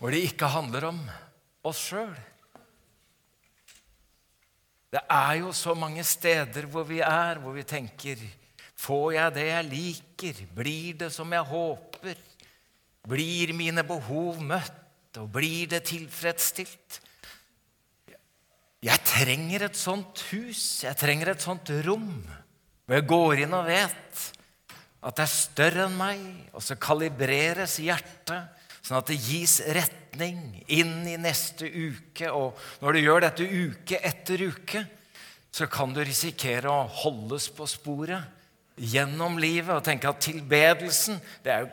hvor det ikke handler om oss sjøl. Det er jo så mange steder hvor vi er, hvor vi tenker Får jeg det jeg liker? Blir det som jeg håper? Blir mine behov møtt? Og blir det tilfredsstilt? Jeg trenger et sånt hus, jeg trenger et sånt rom, hvor jeg går inn og vet at det er større enn meg, og så kalibreres hjertet, sånn at det gis retning inn i neste uke. Og når du gjør dette uke etter uke, så kan du risikere å holdes på sporet gjennom livet og tenke at tilbedelsen er,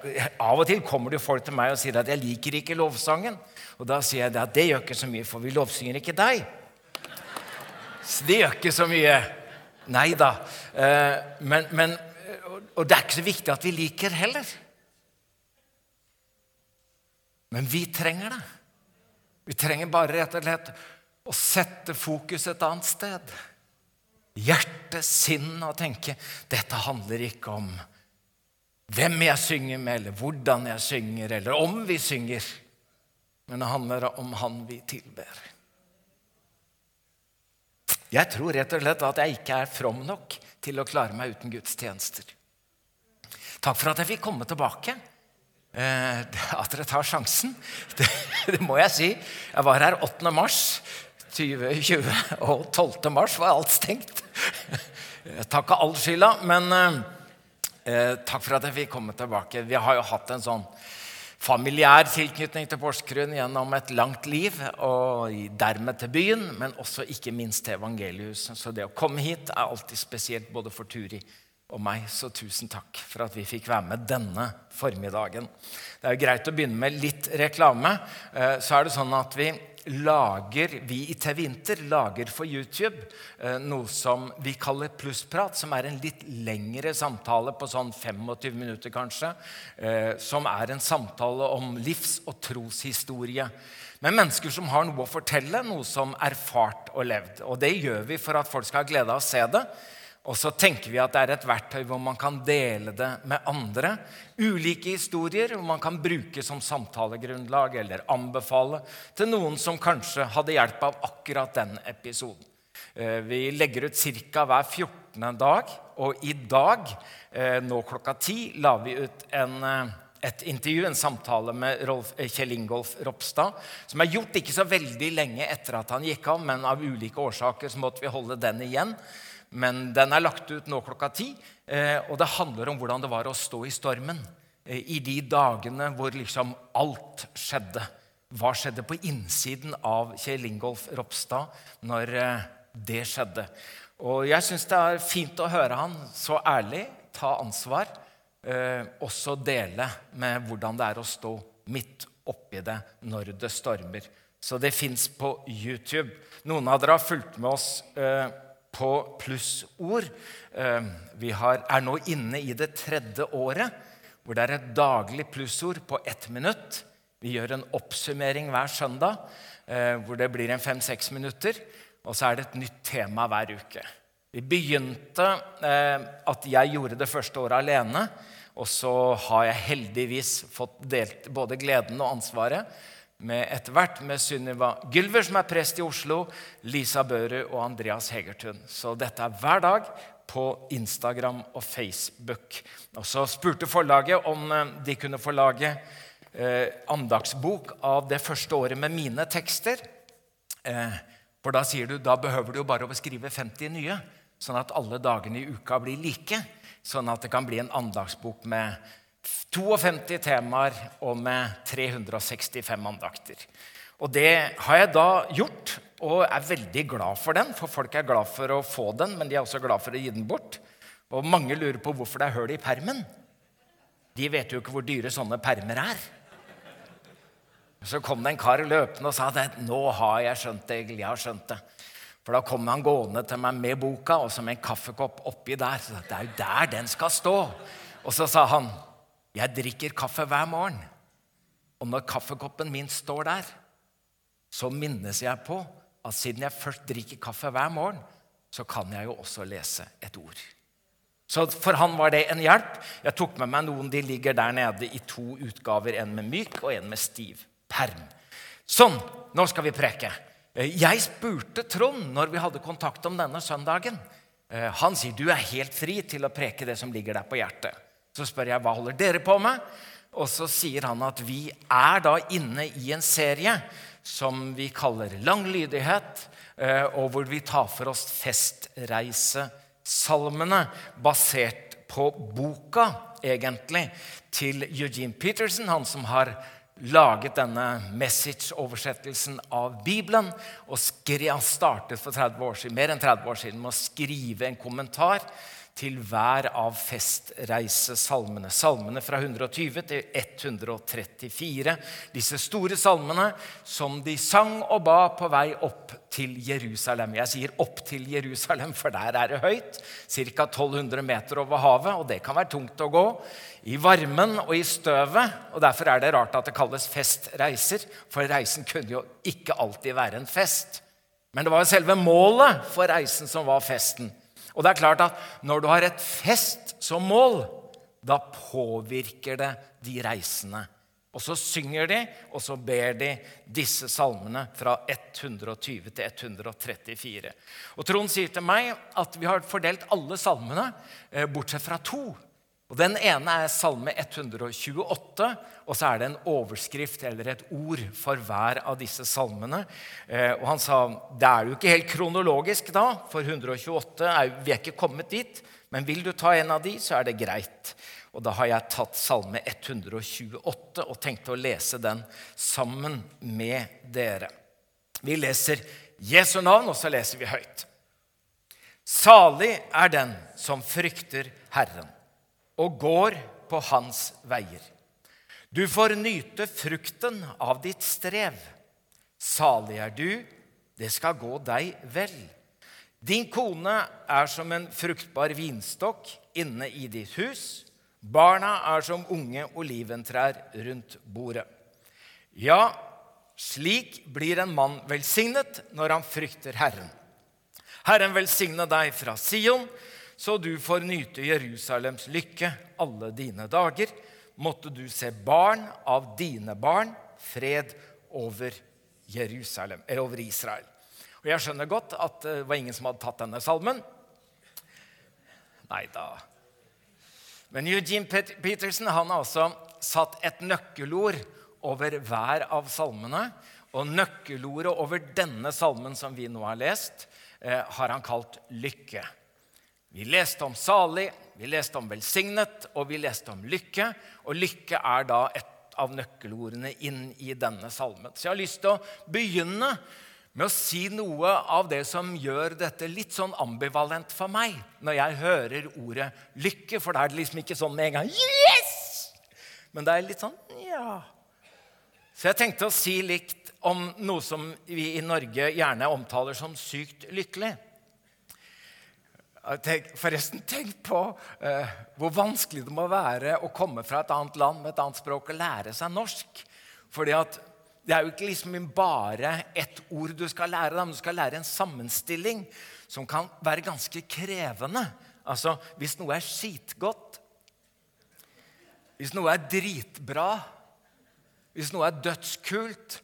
Av og til kommer det folk til meg og sier at 'jeg liker ikke lovsangen'. Og da sier jeg at det gjør ikke så mye, for vi lovsynger ikke deg. Så det gjør ikke så mye. Nei da. Eh, men, men, og det er ikke så viktig at vi liker heller. Men vi trenger det. Vi trenger bare rett og slett å sette fokus et annet sted hjerte, sinn og tenke dette handler ikke om hvem jeg synger med, eller hvordan jeg synger, eller om vi synger. Men det handler om Han vi tilber. Jeg tror rett og slett at jeg ikke er from nok til å klare meg uten gudstjenester. Takk for at jeg fikk komme tilbake. Eh, at dere tar sjansen. Det, det, må jeg si. Jeg var her 8. mars 2020, og 12. mars var alt stengt. Takk av all skylda, men eh, takk for at jeg fikk komme tilbake. Vi har jo hatt en sånn familiær tilknytning til Porsgrunn gjennom et langt liv, og dermed til byen, men også ikke minst til evangeliuset. Så det å komme hit er alltid spesielt både for Turi og meg, så tusen takk for at vi fikk være med denne formiddagen. Det er jo greit å begynne med litt reklame. Eh, så er det sånn at vi lager vi i TV Inter lager for YouTube eh, noe som vi kaller plussprat, som er en litt lengre samtale på sånn 25 minutter, kanskje. Eh, som er en samtale om livs- og troshistorie. Med mennesker som har noe å fortelle, noe som erfart og levd. Og det gjør vi for at folk skal ha glede av å se det. Og så tenker vi at det er et verktøy hvor man kan dele det med andre. Ulike historier hvor man kan bruke som samtalegrunnlag eller anbefale til noen som kanskje hadde hjelp av akkurat den episoden. Eh, vi legger ut ca. hver 14. dag, og i dag, eh, nå klokka ti, la vi ut en, eh, et intervju, en samtale med Rolf, Kjell Ingolf Ropstad, som er gjort ikke så veldig lenge etter at han gikk av, men av ulike årsaker så måtte vi holde den igjen. Men den er lagt ut nå klokka ti, eh, og det handler om hvordan det var å stå i stormen eh, i de dagene hvor liksom alt skjedde. Hva skjedde på innsiden av Kjell Ingolf Ropstad når eh, det skjedde? Og jeg syns det er fint å høre han så ærlig ta ansvar, også dele med hvordan det er å stå midt oppi det når det stormer. Så det fins på YouTube. Noen av dere har fulgt med oss på plussord. Vi vi er nå inne i det tredje året hvor det er et daglig plussord på ett minutt. Vi gjør en oppsummering hver søndag eh, hvor det blir en fem-seks minutter. Og så er det et nytt tema hver uke. Vi begynte eh, at jeg gjorde det første året alene. Og så har jeg heldigvis fått delt både gleden og ansvaret med etter hvert med Sunniva Gylver, som er prest i Oslo, Lisa Børud og Andreas Hegertun. Så dette er hver dag på Instagram og Facebook. Og Så spurte forlaget om eh, de kunne få lage eh, andagsbok av det første året med mine tekster. Eh, for da sier du da behøver du jo bare å beskrive 50 nye, sånn at alle dagene i uka blir like. Sånn at det kan bli en andagsbok med 52 temaer og med 365 andakter. Og det har jeg da gjort, og er veldig glad for den. For folk er glad for å få den, men de er også glad for å gi den bort. Og mange lurer på hvorfor det er hull i permen. De vet jo ikke hvor dyre sånne permer er. Så kom det en kar løpende og sa at 'nå har jeg skjønt det'. Jeg har skjønt det. For da kom han gående til meg med boka og så med en kaffekopp oppi der. Så det er jo der den skal stå. Og så sa han jeg drikker kaffe hver morgen. Og når kaffekoppen min står der, så minnes jeg på at siden jeg først drikker kaffe hver morgen, så kan jeg jo også lese et ord. Så for han var det en hjelp. Jeg tok med meg noen. De ligger der nede i to utgaver. En med myk og en med stiv perm. Sånn, nå skal vi preke. Eh, jeg spurte Trond når vi hadde kontakt om denne søndagen. Eh, han sier du er helt fri til å preke det som ligger deg på hjertet. Så spør jeg hva holder dere på med? Og så sier han at vi er da inne i en serie som vi kaller Lang lydighet, eh, og hvor vi tar for oss festreisesalmene basert på boka, egentlig, til Eugene Peterson, han som har laget denne message-oversettelsen av Bibelen. og startet for 30 år siden, mer enn 30 år siden med å skrive en kommentar til hver av festreisesalmene. Salmene fra 120 til 134. Disse store salmene som de sang og ba på vei opp til Jerusalem. Jeg sier 'opp til Jerusalem', for der er det høyt. Ca. 1200 meter over havet, og det kan være tungt å gå. I varmen og i støvet. og Derfor er det rart at det kalles festreiser, for reisen kunne jo ikke alltid være en fest. Men det var jo selve målet for reisen som var festen. Og det er klart at når du har et fest som mål, da påvirker det de reisende. Og så synger de, og så ber de disse salmene fra 120 til 134. Og Trond sier til meg at vi har fordelt alle salmene, eh, bortsett fra to. Og Den ene er Salme 128, og så er det en overskrift eller et ord for hver av disse salmene. Eh, og Han sa det er jo ikke helt kronologisk, da, for 128 er, vi er ikke kommet dit. Men vil du ta en av de, så er det greit. Og Da har jeg tatt Salme 128 og tenkte å lese den sammen med dere. Vi leser Jesu navn, og så leser vi høyt. Salig er den som frykter Herren og går på hans veier. Du får nyte frukten av ditt strev. Salig er du, det skal gå deg vel. Din kone er som en fruktbar vinstokk inne i ditt hus. Barna er som unge oliventrær rundt bordet. Ja, slik blir en mann velsignet når han frykter Herren. Herren velsigne deg fra Sion så du får nyte Jerusalems lykke alle dine dager. Måtte du se barn av dine barn, fred over Jerusalem, eller over Israel. Og Jeg skjønner godt at det var ingen som hadde tatt denne salmen. Nei da. Men Eugene Peterson han har også satt et nøkkelord over hver av salmene. Og nøkkelordet over denne salmen som vi nå har lest, eh, har han kalt lykke. Vi leste om salig, vi leste om velsignet, og vi leste om lykke. Og lykke er da et av nøkkelordene inn i denne salmen. Så jeg har lyst til å begynne med å si noe av det som gjør dette litt sånn ambivalent for meg når jeg hører ordet lykke, for da er det liksom ikke sånn med en gang Yes! Men det er litt sånn ja. Så jeg tenkte å si litt om noe som vi i Norge gjerne omtaler som sykt lykkelig. Tenk, forresten, tenk på eh, hvor vanskelig det må være å komme fra et annet land med et annet språk og lære seg norsk. Fordi at det er jo ikke liksom bare ett ord du skal lære, men du skal lære en sammenstilling som kan være ganske krevende. Altså, Hvis noe er skitgodt, hvis noe er dritbra, hvis noe er dødskult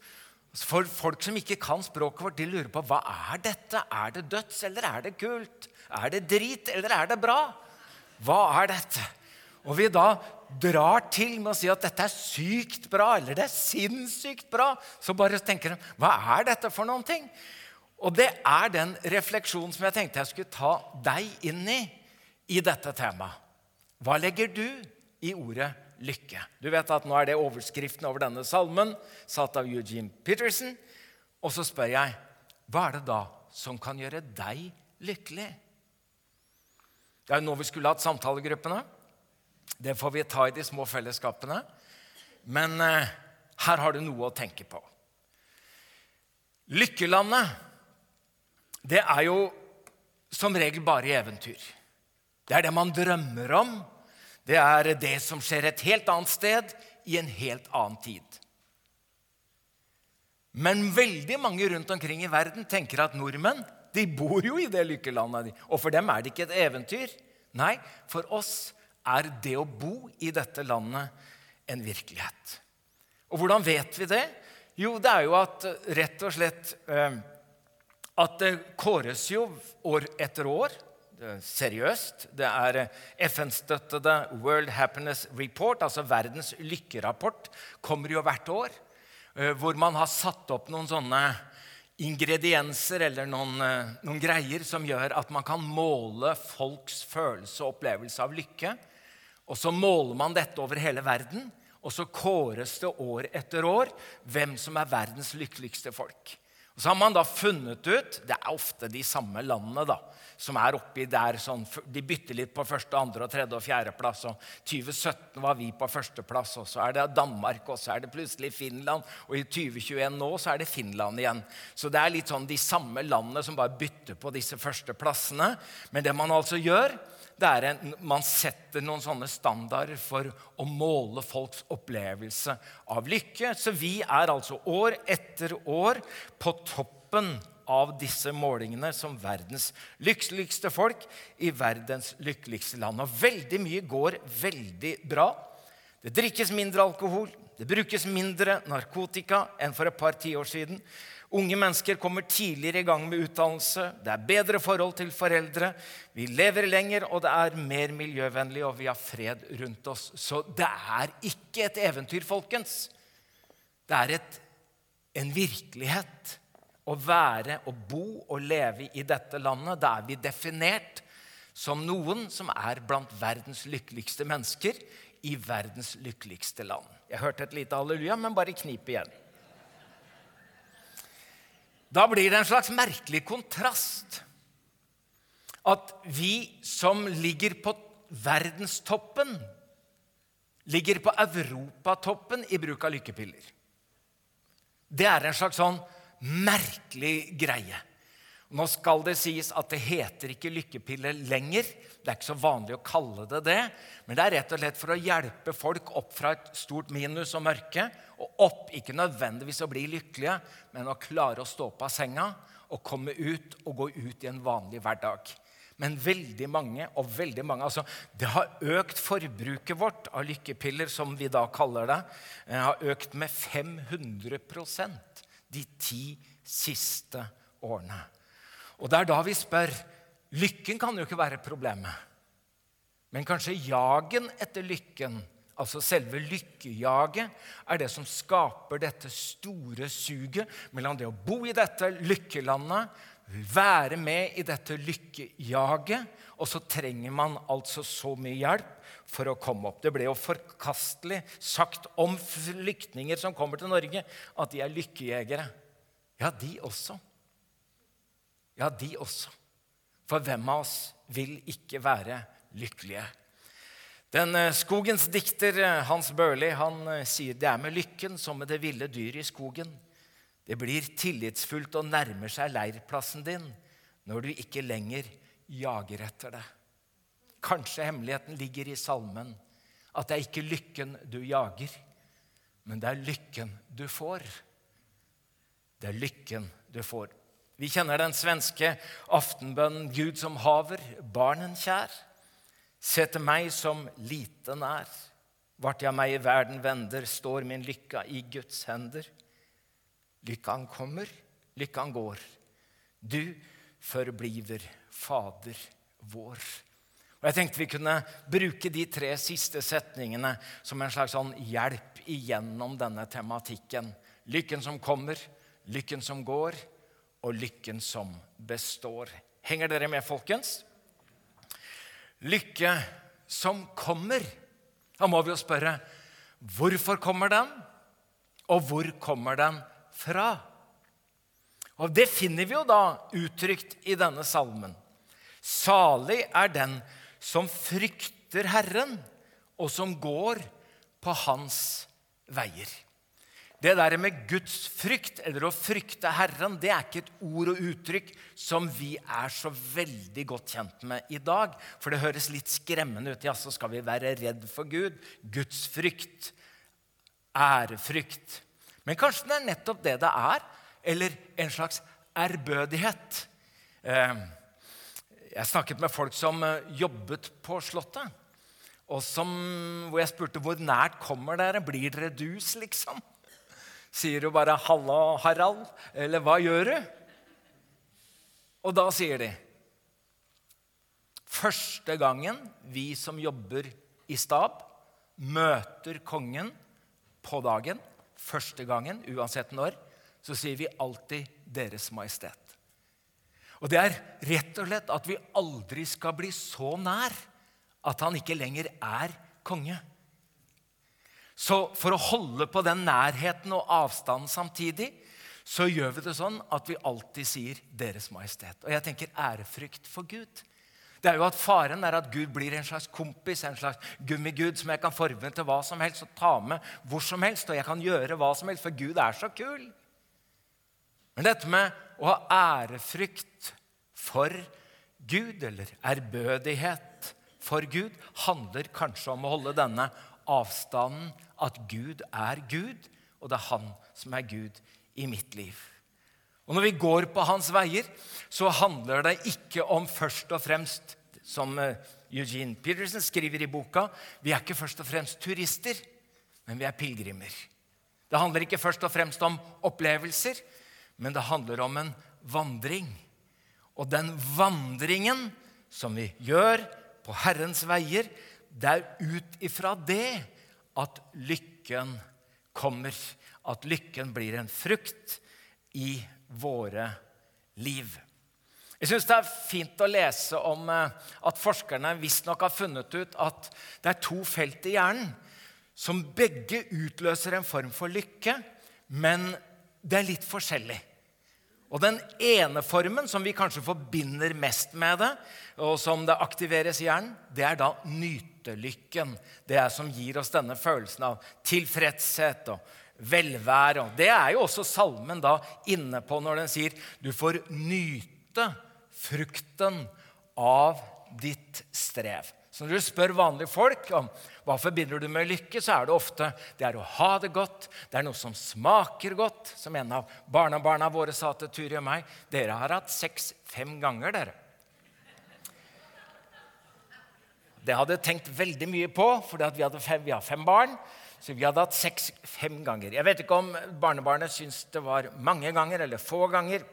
For folk som ikke kan språket vårt, de lurer på hva er dette. Er det døds, eller er det kult? Er det drit, eller er det bra? Hva er dette? Og vi da drar til med å si at dette er sykt bra, eller det er sinnssykt bra, så bare tenker de hva er dette for noen ting? Og det er den refleksjonen som jeg tenkte jeg skulle ta deg inn i i dette temaet. Hva legger du i ordet lykke? Du vet at Nå er det overskriften over denne salmen, satt av Eugene Peterson. Og så spør jeg hva er det da som kan gjøre deg lykkelig? Det er jo nå vi skulle hatt samtalegruppene. Det får vi ta i de små fellesskapene. Men eh, her har du noe å tenke på. Lykkelandet, det er jo som regel bare eventyr. Det er det man drømmer om. Det er det som skjer et helt annet sted i en helt annen tid. Men veldig mange rundt omkring i verden tenker at nordmenn de bor jo i det lykkelandet. Og for dem er det ikke et eventyr. Nei, for oss er det å bo i dette landet en virkelighet. Og hvordan vet vi det? Jo, det er jo at eh, rett og slett eh, At det kåres jo år etter år. Er seriøst. Det er eh, FN-støttede World Happiness Report, altså verdens lykkerapport, kommer jo hvert år. Hvor man har satt opp noen sånne ingredienser eller noen, noen greier som gjør at man kan måle folks følelse og opplevelse av lykke. Og så måler man dette over hele verden. Og så kåres det år etter år hvem som er verdens lykkeligste folk. Og så har man da funnet ut Det er ofte de samme landene da, som er oppi der. Sånn, de bytter litt på første, andre, og tredje og fjerdeplass. Og 2017 var vi på førsteplass, og så er det Danmark, og så er det plutselig Finland. Og i 2021 nå så er det Finland igjen. Så det er litt sånn de samme landene som bare bytter på disse førsteplassene. Men det man altså gjør, en, man setter noen sånne standarder for å måle folks opplevelse av lykke. Så vi er altså år etter år på toppen av disse målingene som verdens lykkeligste folk i verdens lykkeligste land. Og veldig mye går veldig bra. Det drikkes mindre alkohol, det brukes mindre narkotika enn for et par tiår siden. Unge mennesker kommer tidligere i gang med utdannelse. Det er bedre forhold til foreldre. Vi lever lenger, og det er mer miljøvennlig, og vi har fred rundt oss. Så det er ikke et eventyr, folkens. Det er et, en virkelighet. Å være og bo og leve i dette landet, da er vi definert som noen som er blant verdens lykkeligste mennesker i verdens lykkeligste land. Jeg hørte et lite halleluja, men bare knip igjen. Da blir det en slags merkelig kontrast at vi som ligger på verdenstoppen, ligger på europatoppen i bruk av lykkepiller. Det er en slags sånn merkelig greie. Nå skal det sies at det heter ikke lykkepille lenger. Det er ikke så vanlig å kalle det det. Men det er rett og slett for å hjelpe folk opp fra et stort minus og mørke og opp. Ikke nødvendigvis å bli lykkelige, men å klare å stå opp av senga og komme ut og gå ut i en vanlig hverdag. Men veldig mange og veldig mange, altså Det har økt forbruket vårt av lykkepiller, som vi da kaller det, har økt med 500% de ti siste årene. Og det er da vi spør Lykken kan jo ikke være problemet. Men kanskje jagen etter lykken, altså selve lykkejaget, er det som skaper dette store suget mellom det å bo i dette lykkelandet, være med i dette lykkejaget, og så trenger man altså så mye hjelp for å komme opp. Det ble jo forkastelig sagt om flyktninger som kommer til Norge, at de er lykkejegere. Ja, de også. Ja, de også. For hvem av oss vil ikke være lykkelige? Den eh, Skogens dikter eh, Hans Børli han eh, sier det er med lykken som med det ville dyret i skogen. Det blir tillitsfullt og nærmer seg leirplassen din når du ikke lenger jager etter det. Kanskje hemmeligheten ligger i salmen, at det er ikke lykken du jager, men det er lykken du får. Det er lykken du får. Vi kjenner den svenske aftenbønnen 'Gud som haver, barnen kjær'. Se til meg som liten er. Vart jeg meg i verden vender, står min lykka i Guds hender. Lykkan kommer, lykkan går. Du forbliver Fader vår. Og Jeg tenkte vi kunne bruke de tre siste setningene som en slags sånn hjelp igjennom denne tematikken. Lykken som kommer, lykken som går, og lykken som består. Henger dere med, folkens? Lykke som kommer. Da må vi jo spørre hvorfor kommer den, og hvor kommer den fra? Og Det finner vi jo da uttrykt i denne salmen. Salig er den som frykter Herren, og som går på hans veier. Det der med Guds frykt, eller å frykte Herren, det er ikke et ord og uttrykk som vi er så veldig godt kjent med i dag. For det høres litt skremmende ut. Ja, så skal vi være redd for Gud. Guds frykt. Ærefrykt. Men kanskje det er nettopp det det er. Eller en slags ærbødighet. Eh, jeg snakket med folk som eh, jobbet på Slottet. Og som, hvor jeg spurte hvor nært kommer dere? Blir dere dus, liksom? Sier jo bare 'Halla, Harald', eller 'Hva gjør du?' Og da sier de Første gangen vi som jobber i stab, møter kongen på dagen, første gangen, uansett når, så sier vi alltid 'Deres Majestet'. Og det er rett og slett at vi aldri skal bli så nær at han ikke lenger er konge. Så for å holde på den nærheten og avstanden samtidig, så gjør vi det sånn at vi alltid sier 'Deres Majestet'. Og jeg tenker ærefrykt for Gud. Det er jo at Faren er at Gud blir en slags kompis, en slags gummigud som jeg kan forme til hva som helst og ta med hvor som helst. Og jeg kan gjøre hva som helst, for Gud er så kul. Men dette med å ha ærefrykt for Gud, eller ærbødighet for Gud, handler kanskje om å holde denne avstanden at Gud er Gud, og det er Han som er Gud i mitt liv. Og Når vi går på hans veier, så handler det ikke om først og fremst, som eh, Eugene Peterson skriver i boka, vi er ikke først og fremst turister, men vi er pilegrimer. Det handler ikke først og fremst om opplevelser, men det handler om en vandring. Og den vandringen som vi gjør på Herrens veier, det er ut ifra det at lykken kommer. At lykken blir en frukt i våre liv. Jeg syns det er fint å lese om eh, at forskerne visstnok har funnet ut at det er to felt i hjernen som begge utløser en form for lykke, men det er litt forskjellig. Og Den ene formen, som vi kanskje forbinder mest med det, og som det aktiveres i hjernen, det er da nytelykken. Det er som gir oss denne følelsen av tilfredshet og velvære. Og det er jo også salmen da inne på når den sier du får nyte frukten av ditt strev. Så når du spør vanlige folk om hva forbinder du med lykke, så er det ofte det er å ha det godt, det er noe som smaker godt. Som en av barnebarna våre sa til Turi og meg. Dere har hatt sex fem ganger, dere. Det hadde tenkt veldig mye på, for vi, vi, har fem barn. Så vi hadde hatt sex fem ganger. Jeg vet ikke om barnebarnet syns det var mange ganger eller få ganger.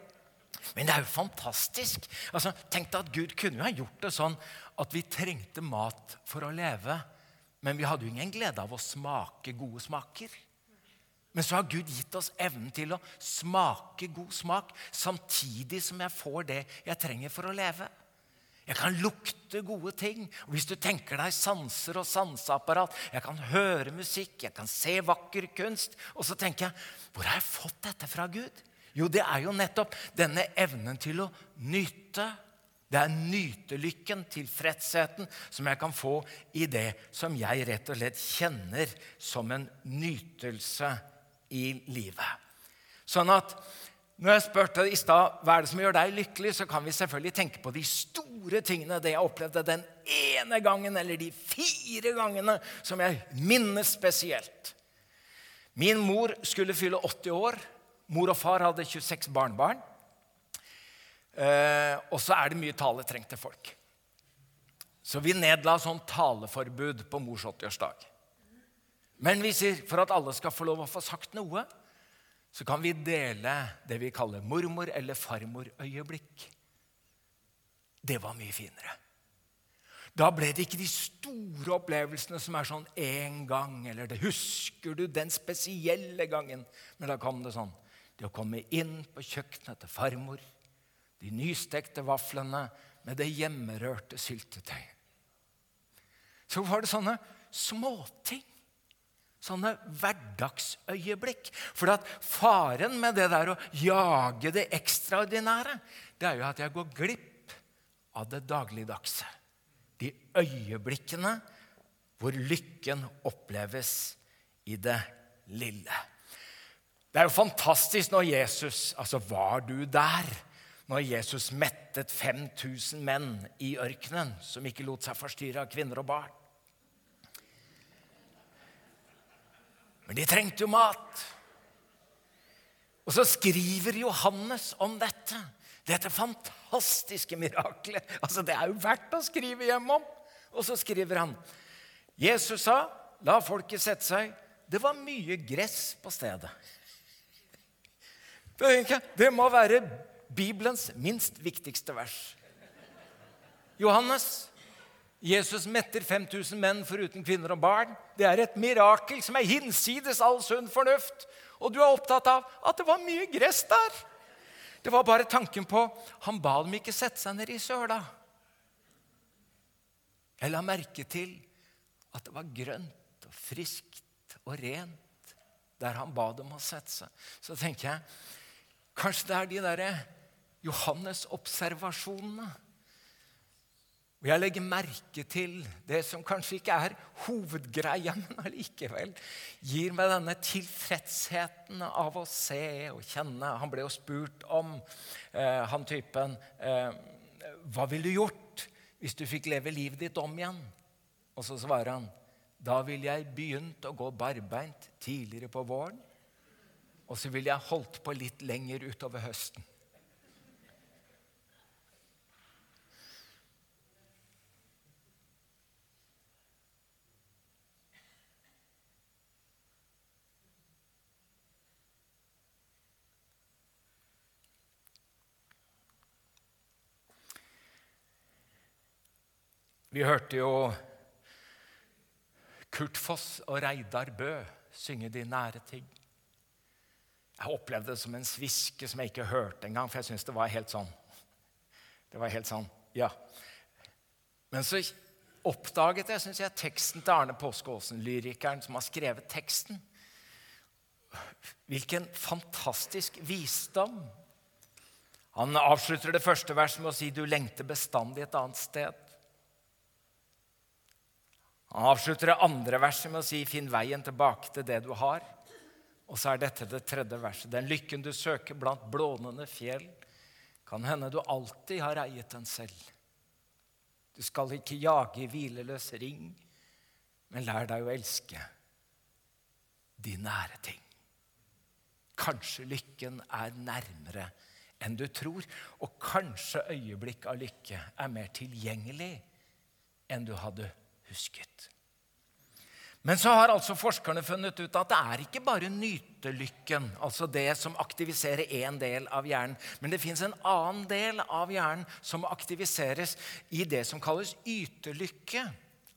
Men det er jo fantastisk. Altså, tenk deg at Gud kunne jo ha gjort det sånn at vi trengte mat for å leve. Men vi hadde jo ingen glede av å smake gode smaker. Men så har Gud gitt oss evnen til å smake god smak samtidig som jeg får det jeg trenger for å leve. Jeg kan lukte gode ting. Og hvis du tenker deg sanser og sanseapparat Jeg kan høre musikk, jeg kan se vakker kunst. Og så tenker jeg Hvor har jeg fått dette fra Gud? Jo, det er jo nettopp denne evnen til å nyte. Det er nytelykken, tilfredsheten, som jeg kan få i det som jeg rett og slett kjenner som en nytelse i livet. Sånn at når jeg spurte i stad hva er det som gjør deg lykkelig, så kan vi selvfølgelig tenke på de store tingene. Det jeg opplevde den ene gangen eller de fire gangene som jeg minnes spesielt. Min mor skulle fylle 80 år. Mor og far hadde 26 barnebarn. Eh, og så er det mye taletrengte folk. Så vi nedla sånn taleforbud på mors 80-årsdag. Men vi sier for at alle skal få lov å få sagt noe, så kan vi dele det vi kaller mormor- eller farmorøyeblikk. Det var mye finere. Da ble det ikke de store opplevelsene som er sånn én gang, eller det husker du den spesielle gangen. Men da kom det sånn Det å komme inn på kjøkkenet til farmor, de nystekte vaflene med det hjemmerørte syltetøyet. Så var det sånne småting sånne hverdagsøyeblikk. For at faren med det der å jage det ekstraordinære, det er jo at jeg går glipp av det dagligdagse. De øyeblikkene hvor lykken oppleves i det lille. Det er jo fantastisk når Jesus Altså, var du der? Når Jesus mettet 5000 menn i ørkenen som ikke lot seg forstyrre av kvinner og barn. Men de trengte jo mat. Og så skriver Johannes om dette. Dette fantastiske miraklet. Altså, det er jo verdt å skrive hjem om. Og så skriver han Jesus sa, 'La folket sette seg.' Det var mye gress på stedet. Det må være Bibelens minst viktigste vers. Johannes. Jesus metter 5000 menn foruten kvinner og barn. Det er et mirakel som er hinsides all sunn fornuft. Og du er opptatt av at det var mye gress der. Det var bare tanken på Han ba dem ikke sette seg ned i søla. Jeg la merke til at det var grønt og friskt og rent der han ba dem å sette seg. Så tenker jeg kanskje det er de derre Johannes-observasjonene. Og jeg legger merke til det som kanskje ikke er hovedgreia, men allikevel gir meg denne tilfredsheten av å se og kjenne. Han ble jo spurt om, eh, han typen eh, Hva ville du gjort hvis du fikk leve livet ditt om igjen? Og så svarer han da ville jeg begynt å gå barbeint tidligere på våren. Og så ville jeg holdt på litt lenger utover høsten. Vi hørte jo Kurt Foss og Reidar Bø synge de nære ting. Jeg opplevde det som en sviske som jeg ikke hørte engang, for jeg syntes det var helt sånn. Det var helt sånn, ja. Men så oppdaget jeg synes jeg, teksten til Arne Påske lyrikeren som har skrevet teksten. Hvilken fantastisk visdom. Han avslutter det første verset med å si 'du lengter bestandig et annet sted'. Han avslutter det andre verset med å si 'finn veien tilbake til det du har'. Og så er dette det tredje verset. Den lykken du søker blant blånende fjell, kan hende du alltid har eiet den selv. Du skal ikke jage i hvileløs ring, men lær deg å elske de nære ting. Kanskje lykken er nærmere enn du tror, og kanskje øyeblikk av lykke er mer tilgjengelig enn du hadde husket. Men så har altså forskerne funnet ut at det er ikke bare nytelykken, altså det som aktiviserer én del av hjernen, men det fins en annen del av hjernen som aktiviseres i det som kalles ytelykke.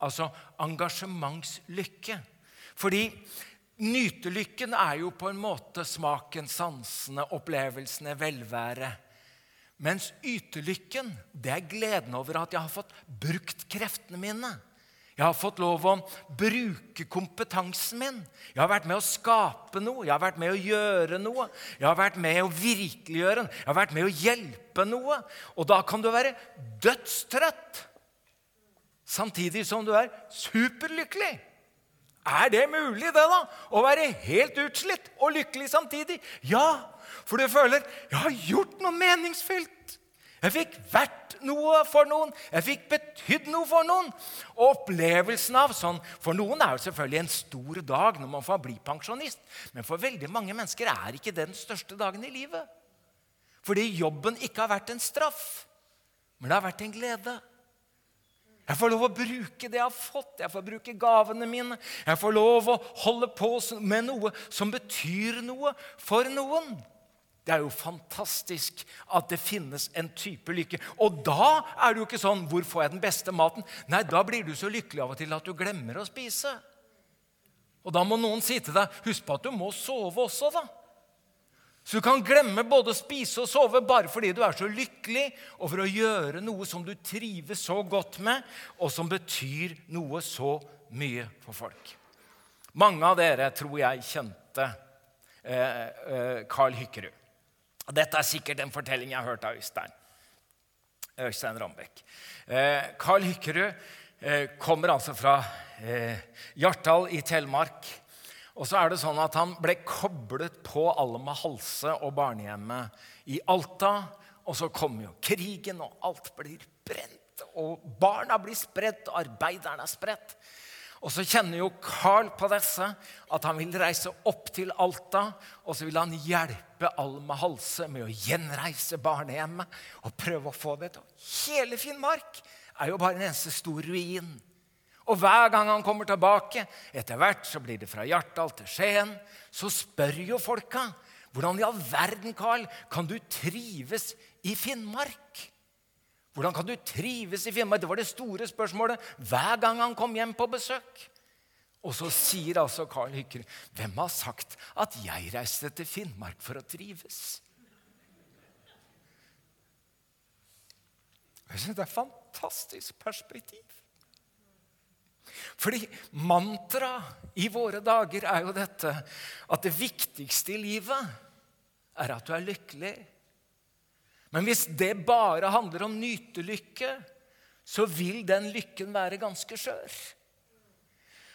Altså engasjementslykke. Fordi nytelykken er jo på en måte smaken, sansene, opplevelsene, velvære. Mens ytelykken, det er gleden over at jeg har fått brukt kreftene mine. Jeg har fått lov å bruke kompetansen min. Jeg har vært med å skape noe, jeg har vært med å gjøre noe. Jeg har vært med å virkeliggjøre noe, Jeg har vært med å hjelpe noe. Og da kan du være dødstrøtt samtidig som du er superlykkelig. Er det mulig, det, da? Å være helt utslitt og lykkelig samtidig? Ja, for du føler 'Jeg har gjort noe meningsfylt'. Jeg fikk vært noe for noen. Jeg fikk betydd noe for noen. Og opplevelsen av sånn For noen er jo selvfølgelig en stor dag når man får bli pensjonist. Men for veldig mange mennesker er ikke det den største dagen i livet. Fordi jobben ikke har vært en straff, men det har vært en glede. Jeg får lov å bruke det jeg har fått. Jeg får bruke gavene mine. Jeg får lov å holde på med noe som betyr noe for noen. Det er jo fantastisk at det finnes en type lykke. Og da er det jo ikke sånn 'Hvor får jeg den beste maten?' Nei, da blir du så lykkelig av og til at du glemmer å spise. Og da må noen si til deg 'Husk på at du må sove også', da. Så du kan glemme både å spise og sove bare fordi du er så lykkelig over å gjøre noe som du trives så godt med, og som betyr noe så mye for folk. Mange av dere tror jeg kjente eh, eh, Carl Hykkerud. Dette er sikkert en fortelling jeg har hørt av Øystein. Øystein Rambekk. Eh, Carl Hykkerud eh, kommer altså fra eh, Hjartdal i Telemark. Og så er det sånn at Han ble koblet på Alma Halse og barnehjemmet i Alta. Og så kommer jo krigen, og alt blir brent. Og barna blir spredt, og arbeiderne er spredt. Og så kjenner jo Carl på disse at han vil reise opp til Alta. Og så vil han hjelpe Alma Halse med å gjenreise barnehjemmet og prøve å få det til. Hele Finnmark er jo bare en eneste stor ruin. Og hver gang han kommer tilbake, etter hvert så blir det fra Hjartdal til Skien, så spør jo folka Hvordan i all verden, Carl, kan du trives i Finnmark? Hvordan kan du trives i Finnmark? Det var det store spørsmålet hver gang han kom hjem på besøk. Og så sier altså Carl Hykker, 'Hvem har sagt at jeg reiste til Finnmark for å trives?' Jeg synes Det er et fantastisk perspektiv. Fordi mantraet i våre dager er jo dette at det viktigste i livet er at du er lykkelig. Men hvis det bare handler om nytelykke, så vil den lykken være ganske skjør.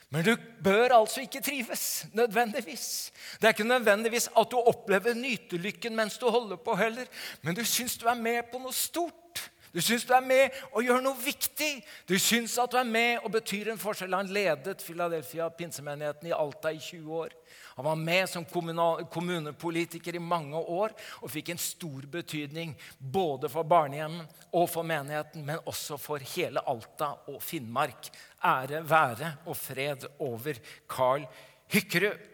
Men du bør altså ikke trives nødvendigvis. Det er ikke nødvendigvis at du opplever nytelykken mens du holder på heller, men du syns du er med på noe stort. Du syns du er med og gjør noe viktig. Du syns at du er med og betyr en forskjell. Han ledet Philadelphia pinsemenigheten i Alta i 20 år. Han var med som kommunepolitiker i mange år og fikk en stor betydning både for barnehjemmet og for menigheten, men også for hele Alta og Finnmark. Ære være og fred over Carl Hykkerud.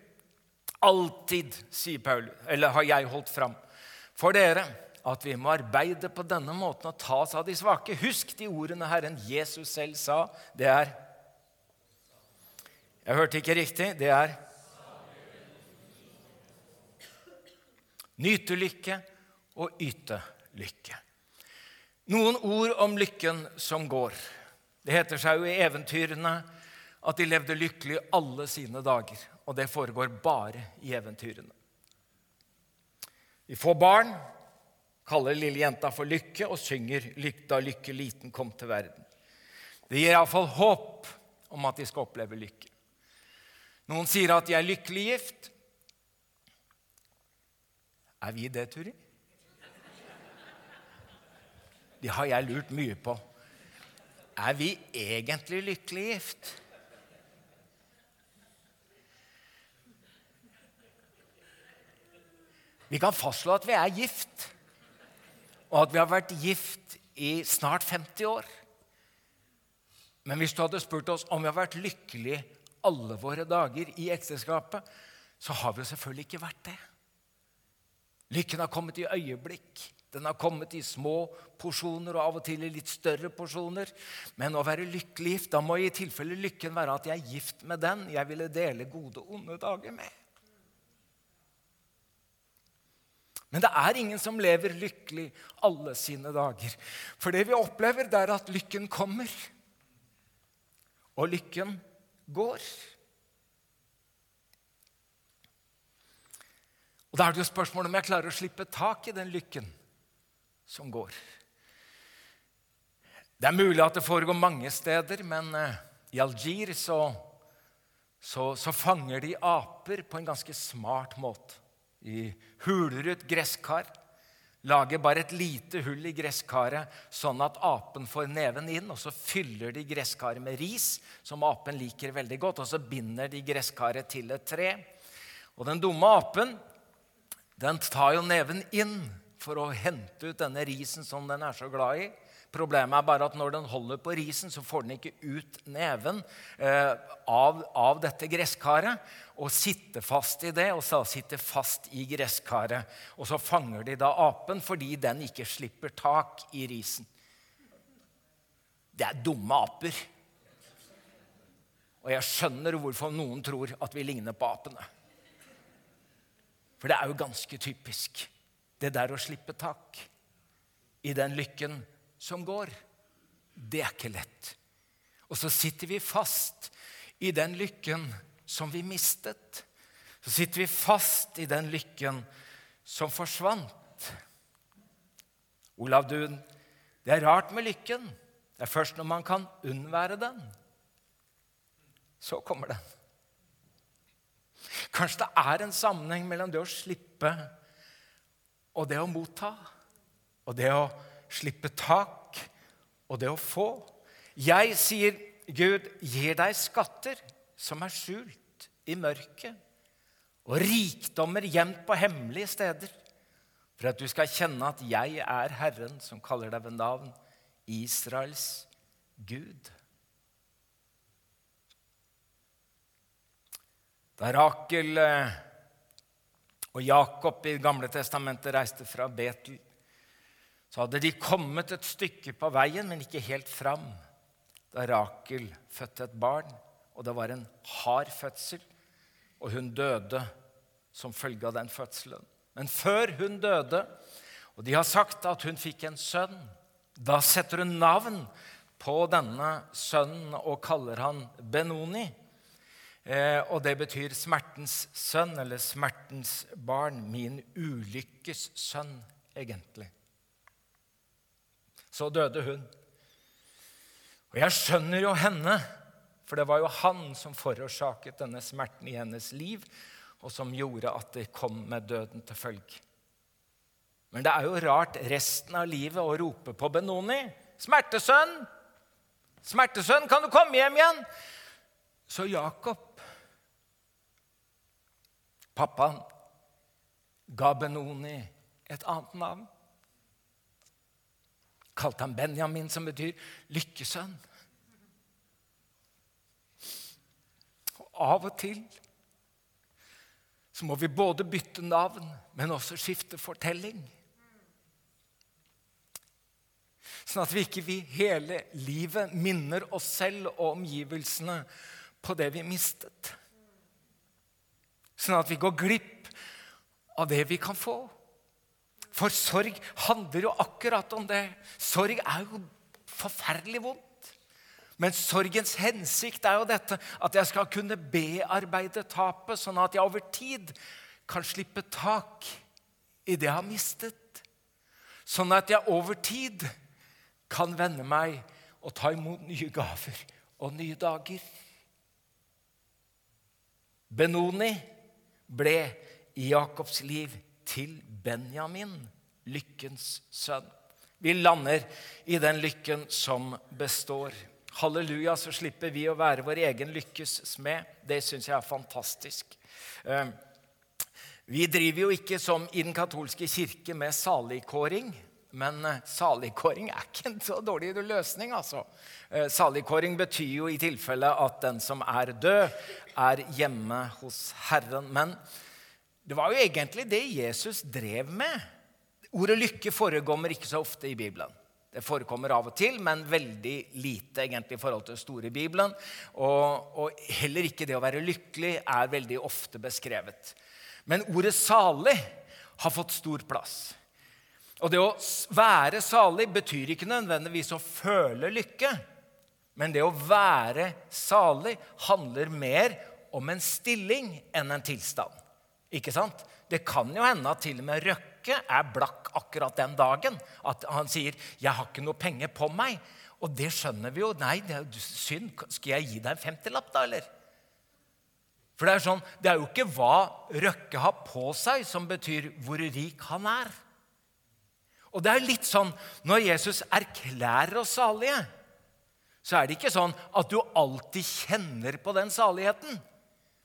Alltid, sier Paul, eller har jeg holdt fram, for dere at vi må arbeide på denne måten og ta oss av de svake. Husk de ordene Herren Jesus selv sa. Det er Jeg hørte ikke riktig. Det er Nyte lykke og yte lykke. Noen ord om lykken som går. Det heter seg jo i eventyrene at de levde lykkelig alle sine dager. Og det foregår bare i eventyrene. Vi får barn, kaller lille jenta for Lykke og synger 'Da Lykke liten kom til verden'. Det gir iallfall håp om at de skal oppleve lykke. Noen sier at de er lykkelig gift. Er vi det, Turi? Det har jeg lurt mye på. Er vi egentlig lykkelig gift? Vi kan fastslå at vi er gift og at vi har vært gift i snart 50 år. Men hvis du hadde spurt oss om vi har vært lykkelige alle våre dager i ekteskapet, så har vi jo selvfølgelig ikke vært det. Lykken har kommet i øyeblikk. Den har kommet i små porsjoner og av og til i litt større porsjoner. Men å være lykkelig gift, da må i tilfelle lykken være at jeg er gift med den jeg ville dele gode onde dager med. Men det er ingen som lever lykkelig alle sine dager. For det vi opplever, det er at lykken kommer, og lykken går. Og Da er det jo spørsmålet om jeg klarer å slippe tak i den lykken som går. Det er mulig at det foregår mange steder, men eh, i Algier så, så, så fanger de aper på en ganske smart måte i huler ut gresskar. Lager bare et lite hull i gresskaret, sånn at apen får neven inn. og Så fyller de gresskaret med ris, som apen liker veldig godt. og Så binder de gresskaret til et tre. Og den dumme apen den tar jo neven inn for å hente ut denne risen som den er så glad i. Problemet er bare at når den holder på risen, så får den ikke ut neven eh, av, av, dette gresskaret og sitter fast i det, og så sitter fast i gresskaret. Og så fanger de da apen fordi den ikke slipper tak i risen. Det er dumme aper. Og jeg skjønner hvorfor noen tror at vi ligner på apene. For det er jo ganske typisk, det der å slippe tak i den lykken som går. Det er ikke lett. Og så sitter vi fast i den lykken som vi mistet. Så sitter vi fast i den lykken som forsvant. Olav Duun, det er rart med lykken. Det er først når man kan unnvære den. Så kommer den. Kanskje det er en sammenheng mellom det å slippe og det å motta. Og det å slippe tak og det å få. Jeg, sier Gud, gir deg skatter som er skjult i mørket, og rikdommer gjemt på hemmelige steder, for at du skal kjenne at jeg er Herren som kaller deg ved navn, Israels Gud. Da Rakel eh, og Jakob i Gamle testamentet reiste fra Betel, så hadde de kommet et stykke på veien, men ikke helt fram, da Rakel fødte et barn, og det var en hard fødsel, og hun døde som følge av den fødselen. Men før hun døde, og de har sagt at hun fikk en sønn, da setter hun navn på denne sønnen og kaller han Benoni. Eh, og det betyr smertens sønn, eller smertens barn. Min ulykkes sønn, egentlig. Så døde hun. Og jeg skjønner jo henne, for det var jo han som forårsaket denne smerten i hennes liv, og som gjorde at det kom med døden til følge. Men det er jo rart resten av livet å rope på Benoni. 'Smertesønn! Smertesønn, kan du komme hjem igjen?' Så Jakob, pappaen, ga Benoni et annet navn. Kalte han Benjamin, som betyr lykkesønn. Og av og til så må vi både bytte navn, men også skifte fortelling. Sånn at vi ikke vi hele livet minner oss selv og omgivelsene på det vi mistet. Sånn at vi går glipp av det vi kan få. For sorg handler jo akkurat om det. Sorg er jo forferdelig vondt. Men sorgens hensikt er jo dette at jeg skal kunne bearbeide tapet, sånn at jeg over tid kan slippe tak i det jeg har mistet. Sånn at jeg over tid kan vende meg og ta imot nye gaver og nye dager. Benoni ble i Jakobs liv til Benjamin, lykkens sønn. Vi lander i den lykken som består. Halleluja, så slipper vi å være vår egen lykkes smed. Det syns jeg er fantastisk. Eh, vi driver jo ikke som i den katolske kirke med saligkåring. Men eh, saligkåring er ikke en så dårlig løsning. altså. Eh, saligkåring betyr jo i tilfelle at den som er død, er hjemme hos Herren. Men det var jo egentlig det Jesus drev med. Ordet lykke forekommer ikke så ofte i Bibelen. Det forekommer av og til, men veldig lite egentlig i forhold til store Bibelen. Og, og, heller ikke det å være lykkelig er veldig ofte beskrevet. Men ordet 'salig' har fått stor plass. Og det å være salig betyr ikke nødvendigvis å føle lykke. Men det å være salig handler mer om en stilling enn en tilstand. Ikke sant? Det kan jo hende at til og med Røkke er blakk akkurat den dagen. At han sier 'Jeg har ikke noe penger på meg'. Og det skjønner vi jo. Nei, det er synd. Skal jeg gi deg en femtilapp, da, eller? For det er sånn, det er jo ikke hva Røkke har på seg, som betyr hvor rik han er. Og det er litt sånn når Jesus erklærer oss salige, så er det ikke sånn at du alltid kjenner på den saligheten.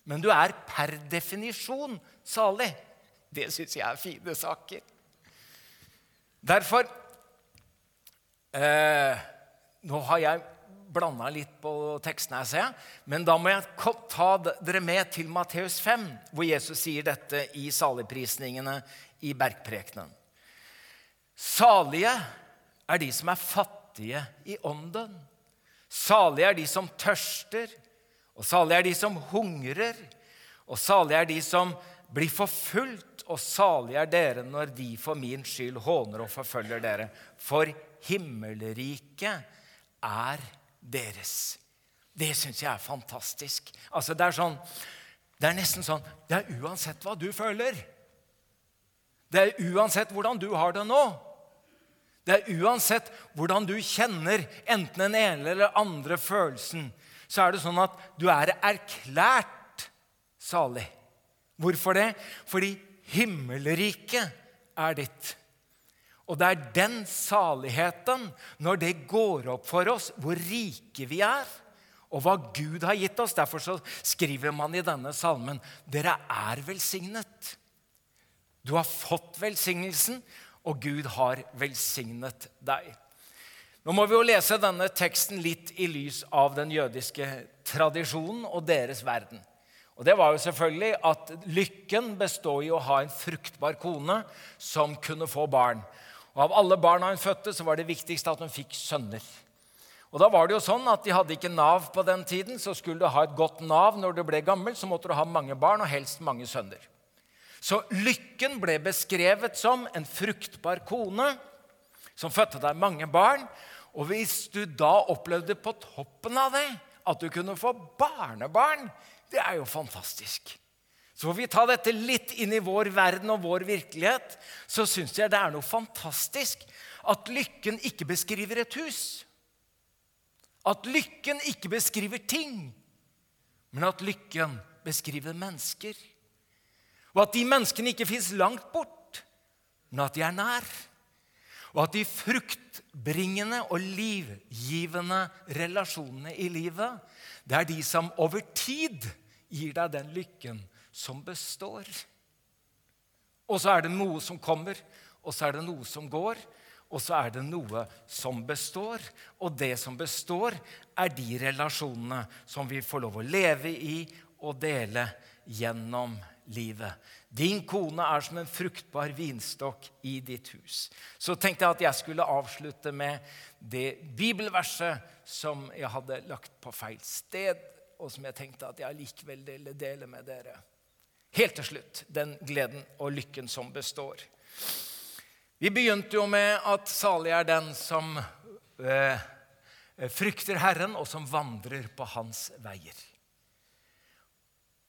Men du er per definisjon salig. Det syns jeg er fine saker. Derfor eh, Nå har jeg blanda litt på tekstene, ser jeg. Men da må jeg ta dere med til Matteus 5, hvor Jesus sier dette i saligprisningene i bergprekenen. Salige er de som er fattige i ånden. Salige er de som tørster, og salige er de som hungrer. Og salige er de som blir forfulgt og salig er dere når de for min skyld håner og forfølger dere. For himmelriket er deres. Det syns jeg er fantastisk. Altså, det, er sånn, det er nesten sånn Det er uansett hva du føler. Det er uansett hvordan du har det nå. Det er uansett hvordan du kjenner enten den ene eller andre følelsen, så er det sånn at du er erklært salig. Hvorfor det? Fordi Himmelriket er ditt. Og det er den saligheten, når det går opp for oss hvor rike vi er, og hva Gud har gitt oss. Derfor så skriver man i denne salmen dere er velsignet. Du har fått velsignelsen, og Gud har velsignet deg. Nå må vi jo lese denne teksten litt i lys av den jødiske tradisjonen og deres verden. Og det var jo selvfølgelig at lykken består i å ha en fruktbar kone som kunne få barn. Og Av alle barna hun fødte, så var det viktigste at hun fikk sønner. Og da var det jo sånn at De hadde ikke Nav på den tiden, så skulle du ha et godt Nav når du ble gammel, så måtte du ha mange barn, og helst mange sønner. Så lykken ble beskrevet som en fruktbar kone som fødte deg mange barn. Og hvis du da opplevde på toppen av det at du kunne få barnebarn, det er jo fantastisk. Så får vi ta dette litt inn i vår verden og vår virkelighet. Så syns jeg det er noe fantastisk at lykken ikke beskriver et hus. At lykken ikke beskriver ting, men at lykken beskriver mennesker. Og at de menneskene ikke fins langt bort, men at de er nær. Og at de fruktbringende og livgivende relasjonene i livet, det er de som over tid gir deg den lykken som består. Og så er det noe som kommer, og så er det noe som går, og så er det noe som består. Og det som består, er de relasjonene som vi får lov å leve i og dele gjennom livet. Din kone er som en fruktbar vinstokk i ditt hus. Så tenkte jeg at jeg skulle avslutte med det bibelverset som jeg hadde lagt på feil sted, og som jeg tenkte at jeg likevel ville dele med dere. Helt til slutt den gleden og lykken som består. Vi begynte jo med at salig er den som eh, frykter Herren, og som vandrer på hans veier.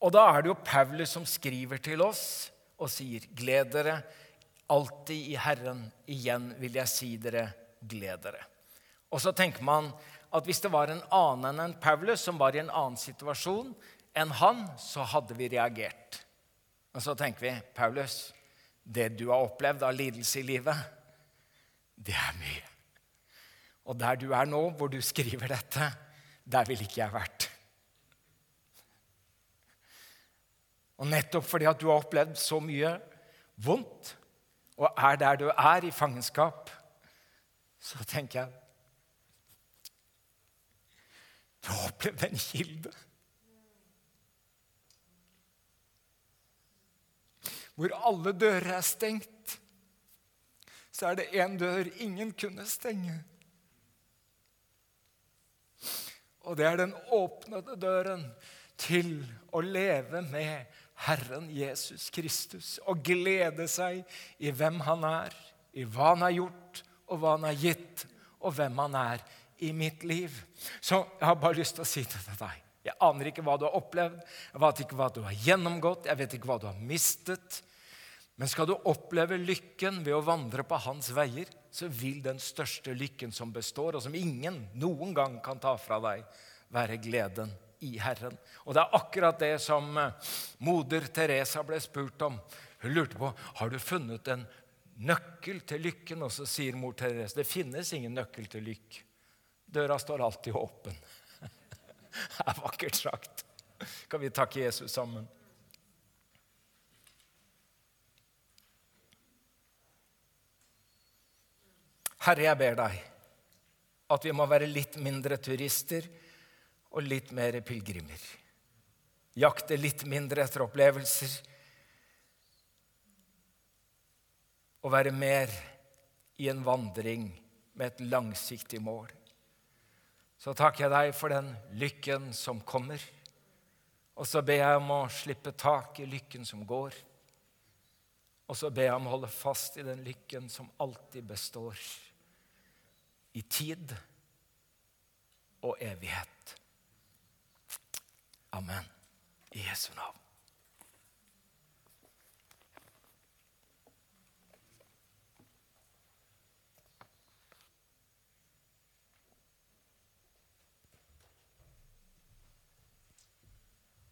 Og da er det jo Paulus som skriver til oss og sier, 'Gled dere alltid i Herren. Igjen vil jeg si dere, gled dere.' Og så tenker man at hvis det var en annen enn Paulus som var i en annen situasjon enn han, så hadde vi reagert. Og så tenker vi, Paulus, det du har opplevd av lidelse i livet, det er mye. Og der du er nå, hvor du skriver dette, der ville ikke jeg vært. Og nettopp fordi at du har opplevd så mye vondt, og er der du er i fangenskap, så tenker jeg Du har opplevd en kilde hvor alle dører er stengt, så er det én dør ingen kunne stenge. Og det er den åpnede døren til å leve med Herren Jesus Kristus og glede seg i hvem han er, i hva han har gjort, og hva han har gitt, og hvem han er i mitt liv. Så jeg har bare lyst til å si det til deg. Jeg aner ikke hva du har opplevd, jeg vet ikke hva du har gjennomgått, jeg vet ikke hva du har mistet. Men skal du oppleve lykken ved å vandre på hans veier, så vil den største lykken som består, og som ingen noen gang kan ta fra deg, være gleden i Herren. Og det er akkurat det som eh, moder Teresa ble spurt om. Hun lurte på har du funnet en nøkkel til lykken. Og så sier mor Teresa det finnes ingen nøkkel til lykke. Døra står alltid åpen. Det er vakkert sagt. Kan vi takke Jesus sammen? Herre, jeg ber deg at vi må være litt mindre turister og litt mer pilegrimer. Jakte litt mindre etter opplevelser og være mer i en vandring med et langsiktig mål. Så takker jeg deg for den lykken som kommer. Og så ber jeg om å slippe tak i lykken som går. Og så ber jeg om å holde fast i den lykken som alltid består i tid og evighet. Amen. I Jesu navn.